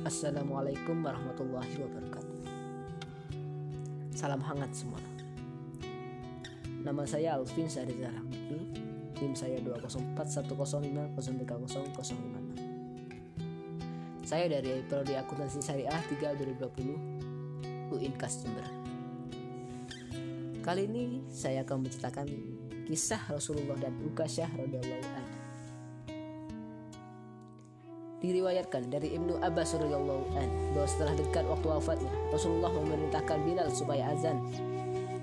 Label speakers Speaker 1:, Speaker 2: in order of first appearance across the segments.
Speaker 1: Assalamualaikum warahmatullahi wabarakatuh. Salam hangat semua. Nama saya Alvin Sariza Hamdi. Tim saya 20410503005. Saya dari Prodi Akuntansi Syariah 3 2020 UINKAS Jember. Kali ini saya akan menceritakan kisah Rasulullah dan Ukasyah radhiyallahu Diriwayatkan dari Ibnu Abbas radhiyallahu an bahwa setelah dekat waktu wafatnya, Rasulullah memerintahkan Bilal supaya azan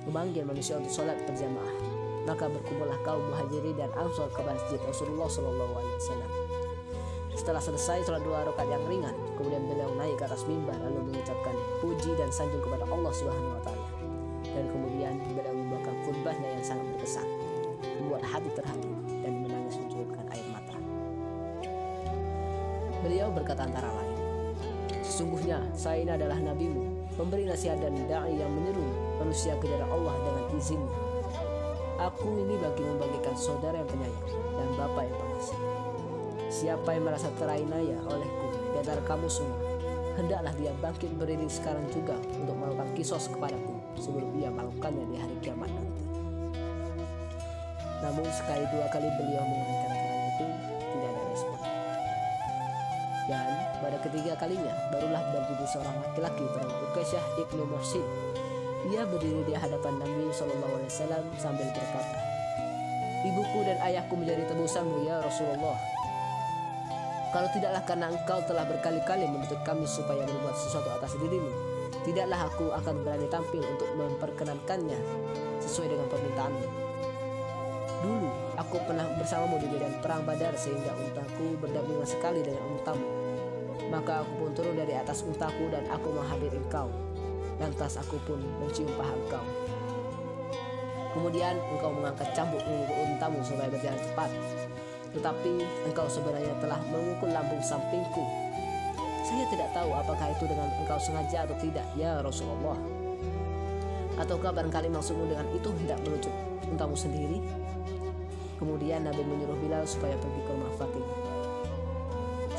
Speaker 1: memanggil manusia untuk sholat berjamaah. Maka berkumpullah kaum muhajirin dan ansor ke masjid Rasulullah Shallallahu Alaihi Wasallam. Setelah selesai sholat dua rakaat yang ringan, kemudian beliau naik ke atas mimbar lalu mengucapkan puji dan sanjung kepada Allah Subhanahu Wa Taala. Dan kemudian beliau membawakan khutbahnya yang sangat berkesan, membuat hati terharu Beliau berkata antara lain, Sesungguhnya saya ini adalah nabimu, pemberi nasihat dan da'i yang menyeru manusia ke jalan Allah dengan izinnya. Aku ini bagi membagikan saudara yang penyayang dan bapak yang pengasih. Siapa yang merasa terainaya olehku di kamu semua, hendaklah dia bangkit berdiri sekarang juga untuk melakukan kisos kepadaku sebelum ia melakukannya di hari kiamat nanti. Namun sekali dua kali beliau mengatakan Dan pada ketiga kalinya barulah berdiri seorang laki-laki bernama Ukasyah ibnu Muhsin. Ia berdiri di hadapan Nabi Shallallahu Alaihi Wasallam sambil berkata, Ibuku dan ayahku menjadi tebusanmu ya Rasulullah. Kalau tidaklah karena engkau telah berkali-kali menuntut kami supaya membuat sesuatu atas dirimu, tidaklah aku akan berani tampil untuk memperkenankannya sesuai dengan permintaanmu. Dulu aku pernah bersamamu di medan perang Badar sehingga untaku berdampingan sekali dengan untamu. Maka aku pun turun dari atas untaku dan aku menghampiri engkau. Lantas aku pun mencium paha engkau. Kemudian engkau mengangkat cambuk memukul untamu supaya berjalan cepat. Tetapi engkau sebenarnya telah memukul lambung sampingku. Saya tidak tahu apakah itu dengan engkau sengaja atau tidak, ya Rasulullah. Ataukah barangkali maksudmu dengan itu hendak menuju untamu sendiri? Kemudian Nabi menyuruh Bilal supaya pergi ke rumah Fatimah.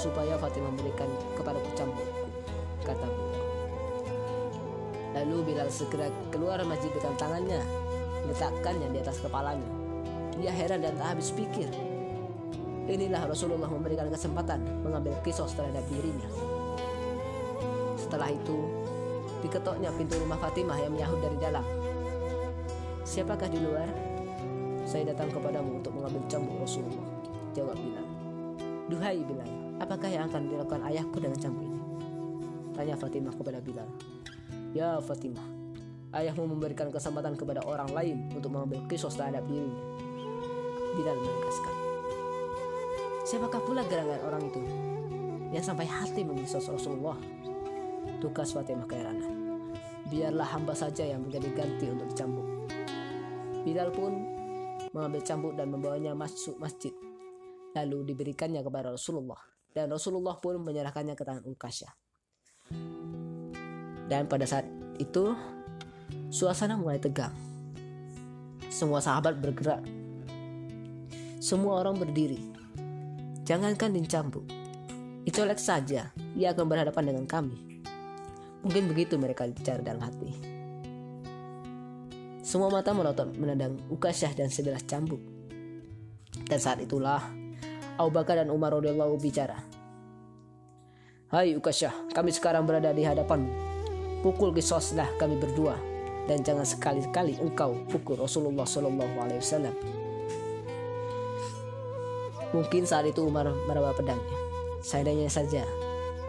Speaker 1: Supaya Fatimah memberikan kepada cambukku, kata beliau. Lalu Bilal segera keluar masjid dengan tangannya, meletakkannya di atas kepalanya. Ia heran dan tak habis pikir. Inilah Rasulullah memberikan kesempatan mengambil kisos terhadap dirinya. Setelah itu, diketoknya pintu rumah Fatimah yang menyahut dari dalam. Siapakah di luar? Saya datang kepadamu untuk mengambil cambuk Rasulullah. Jawab Bilal. Duhai Bilal, apakah yang akan dilakukan ayahku dengan cambuk ini? Tanya Fatimah kepada Bilal. Ya Fatimah, ayahmu memberikan kesempatan kepada orang lain untuk mengambil kisos terhadap dirinya. Bilal menegaskan. Siapakah pula gerangan orang itu yang sampai hati mengisos Rasulullah? Tugas Fatimah keheranan. Biarlah hamba saja yang menjadi ganti untuk dicambuk. Bilal pun mengambil cambuk dan membawanya masuk masjid. Lalu diberikannya kepada Rasulullah. Dan Rasulullah pun menyerahkannya ke tangan Ukasyah. Dan pada saat itu, suasana mulai tegang. Semua sahabat bergerak. Semua orang berdiri. Jangankan dicambuk. Dicolek saja, ia akan berhadapan dengan kami. Mungkin begitu mereka bicara dalam hati. Semua mata melotot menandang Ukasyah dan sebilah cambuk. Dan saat itulah Abu Bakar dan Umar radhiyallahu bicara. Hai Ukasyah, kami sekarang berada di hadapan. Pukul kisoslah kami berdua dan jangan sekali-kali engkau pukul Rasulullah Shallallahu Alaihi Wasallam. Mungkin saat itu Umar meraba pedangnya. Seandainya saja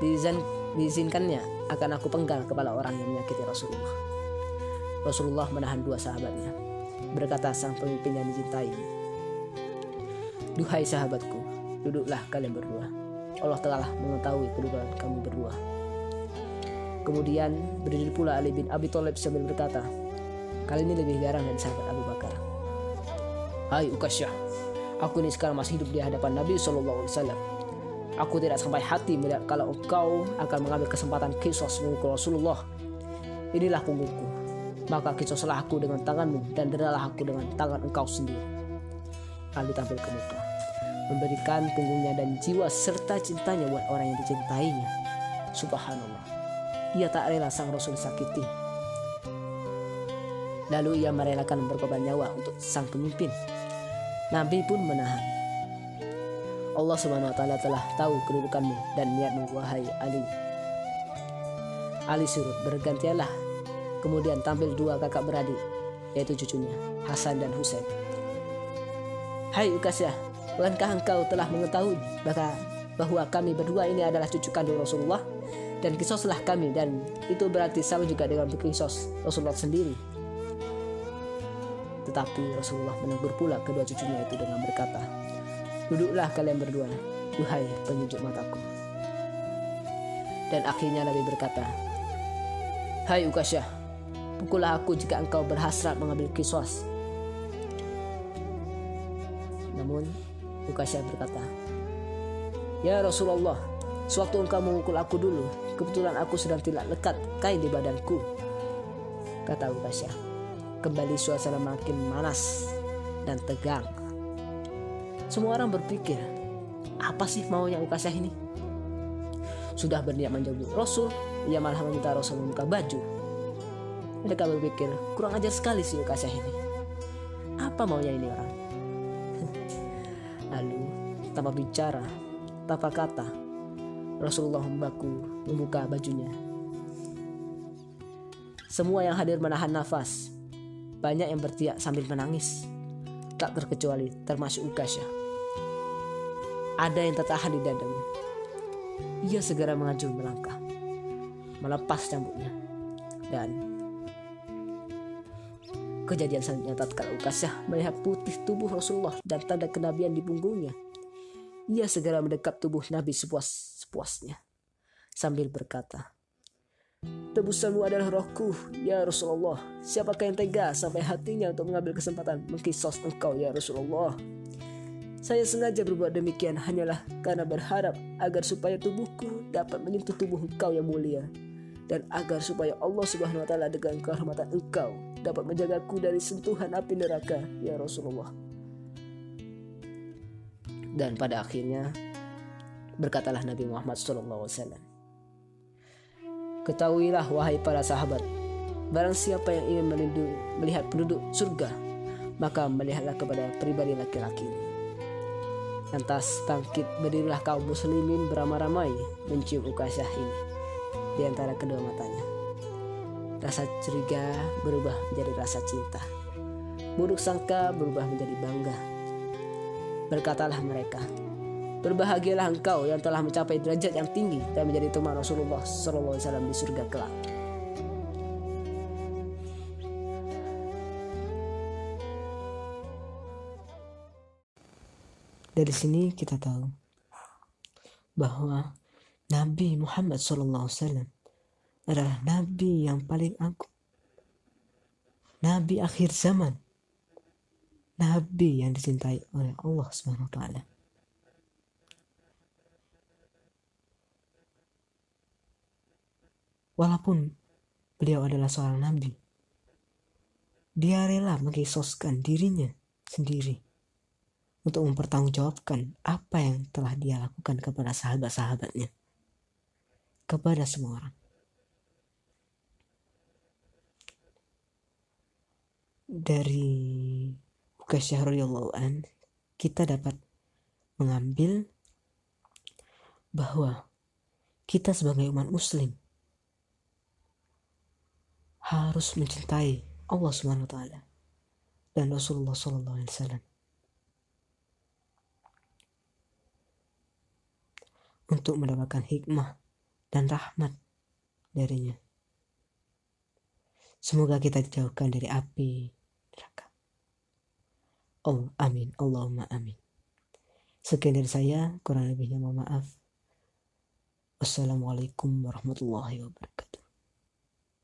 Speaker 1: diizin, diizinkannya akan aku penggal kepala orang yang menyakiti Rasulullah. Rasulullah menahan dua sahabatnya. Berkata sang pemimpin yang dicintai. Duhai sahabatku, duduklah kalian berdua. Allah telah mengetahui kedudukan kamu berdua. Kemudian berdiri pula Ali bin Abi Thalib sambil berkata, kali ini lebih garang dari sahabat Abu Bakar. Hai Ukasyah, aku ini sekarang masih hidup di hadapan Nabi Shallallahu Alaihi Wasallam. Aku tidak sampai hati melihat kalau engkau akan mengambil kesempatan kisos memukul Rasulullah. Inilah punggungku, maka kisoslah aku dengan tanganmu dan deralah aku dengan tangan engkau sendiri. Ali tampil ke muka, memberikan punggungnya dan jiwa serta cintanya buat orang yang dicintainya. Subhanallah. Ia tak rela sang Rasul sakiti. Lalu ia merelakan berkorban nyawa untuk sang pemimpin. Nabi pun menahan. Allah Subhanahu wa taala telah tahu kedudukanmu dan niatmu wahai Ali. Ali surut bergantianlah. Kemudian tampil dua kakak beradik yaitu cucunya Hasan dan Husain. Hai Ukasyah, bukankah engkau telah mengetahui bahwa bahwa kami berdua ini adalah cucu kandung Rasulullah dan kisoslah kami dan itu berarti sama juga dengan kisos Rasulullah sendiri. Tetapi Rasulullah menegur pula kedua cucunya itu dengan berkata, Duduklah kalian berdua, duhai penunjuk mataku. Dan akhirnya Nabi berkata, Hai Ukasyah, pukullah aku jika engkau berhasrat mengambil kisos. Namun Ukasyah berkata, Ya Rasulullah, sewaktu engkau memukul aku dulu, kebetulan aku sedang tidak lekat kain di badanku. Kata Ukasyah. Kembali suasana makin manas dan tegang. Semua orang berpikir, apa sih maunya Ukasyah ini? Sudah berniat menjauhi Rasul, ia malah meminta Rasul membuka baju. Mereka berpikir, kurang ajar sekali si Ukasyah ini. Apa maunya ini orang? Tanpa bicara, tanpa kata, Rasulullah membaku membuka bajunya. Semua yang hadir menahan nafas. Banyak yang bertiak sambil menangis. Tak terkecuali termasuk Ukasya. Ada yang tertahan di dadanya. Ia segera mengaju melangkah. Melepas cambuknya. Dan kejadian selanjutnya tatkala Ukasya melihat putih tubuh Rasulullah dan tanda kenabian di punggungnya ia segera mendekap tubuh Nabi sepuas-sepuasnya sambil berkata, Tebusanmu adalah rohku, ya Rasulullah. Siapakah yang tega sampai hatinya untuk mengambil kesempatan mengkisos engkau, ya Rasulullah? Saya sengaja berbuat demikian hanyalah karena berharap agar supaya tubuhku dapat menyentuh tubuh engkau yang mulia dan agar supaya Allah Subhanahu wa taala dengan kehormatan engkau dapat menjagaku dari sentuhan api neraka ya Rasulullah. Dan pada akhirnya berkatalah Nabi Muhammad SAW. Ketahuilah wahai para sahabat, barang siapa yang ingin melindungi, melihat penduduk surga, maka melihatlah kepada pribadi laki-laki Lantas bangkit berdirilah kaum muslimin beramai-ramai mencium ukasyah ini di antara kedua matanya. Rasa curiga berubah menjadi rasa cinta. Buruk sangka berubah menjadi bangga Berkatalah mereka, Berbahagialah engkau yang telah mencapai derajat yang tinggi dan menjadi teman Rasulullah SAW di surga kelak. Dari sini kita tahu bahwa Nabi Muhammad SAW adalah Nabi yang paling agung. Nabi akhir zaman nabi yang dicintai oleh Allah Subhanahu wa taala. Walaupun beliau adalah seorang nabi, dia rela mengisoskan dirinya sendiri untuk mempertanggungjawabkan apa yang telah dia lakukan kepada sahabat-sahabatnya, kepada semua orang. Dari ke Syahrul an kita dapat mengambil bahwa kita sebagai umat muslim harus mencintai Allah Subhanahu wa taala dan Rasulullah sallallahu alaihi wasallam untuk mendapatkan hikmah dan rahmat darinya. Semoga kita dijauhkan dari api neraka. Oh, amin. Allahumma amin. Sekian dari saya, kurang lebihnya mohon maaf. Wassalamualaikum warahmatullahi wabarakatuh.